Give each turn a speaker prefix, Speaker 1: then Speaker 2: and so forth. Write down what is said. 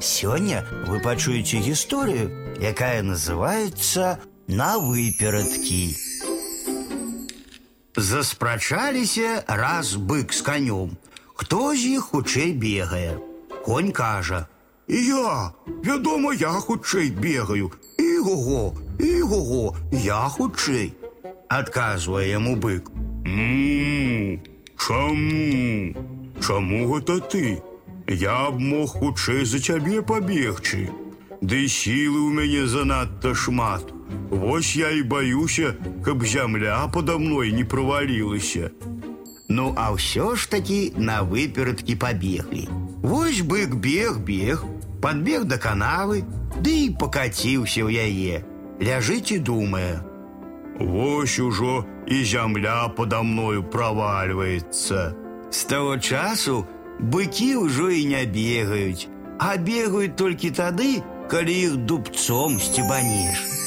Speaker 1: Сёння вы пачуеце гісторыю, якая называецца на выперадкі. Заспрачаліся раз бык з канём. Хто з іх хутчэй бегае? Конь кажа: «
Speaker 2: Я, вядома, я хутчэй бегаю. Іго, іго, я хутчэй.
Speaker 1: Адказвае яму бык.
Speaker 2: Мм, Чаму? Чаму гэта ты? Я б мог хутчэй за цябе пабегчы. Ды сілы ў мяне занадта шмат. Вось я і баюся, каб зямля подо мной не правалілася.
Speaker 1: Ну, а ўсё ж такі на выперадкі пабеглі. Вось бык бег бег, подбег да канавы, ды і пакаціўся ў яе. Ляжыць і думае:
Speaker 2: Вось ужо і зямля подо мною правальваецца.
Speaker 1: З таго часу быкі ўжо і не бегаюць, а бегаюць толькі тады, калі іх дубцом сцебанеш.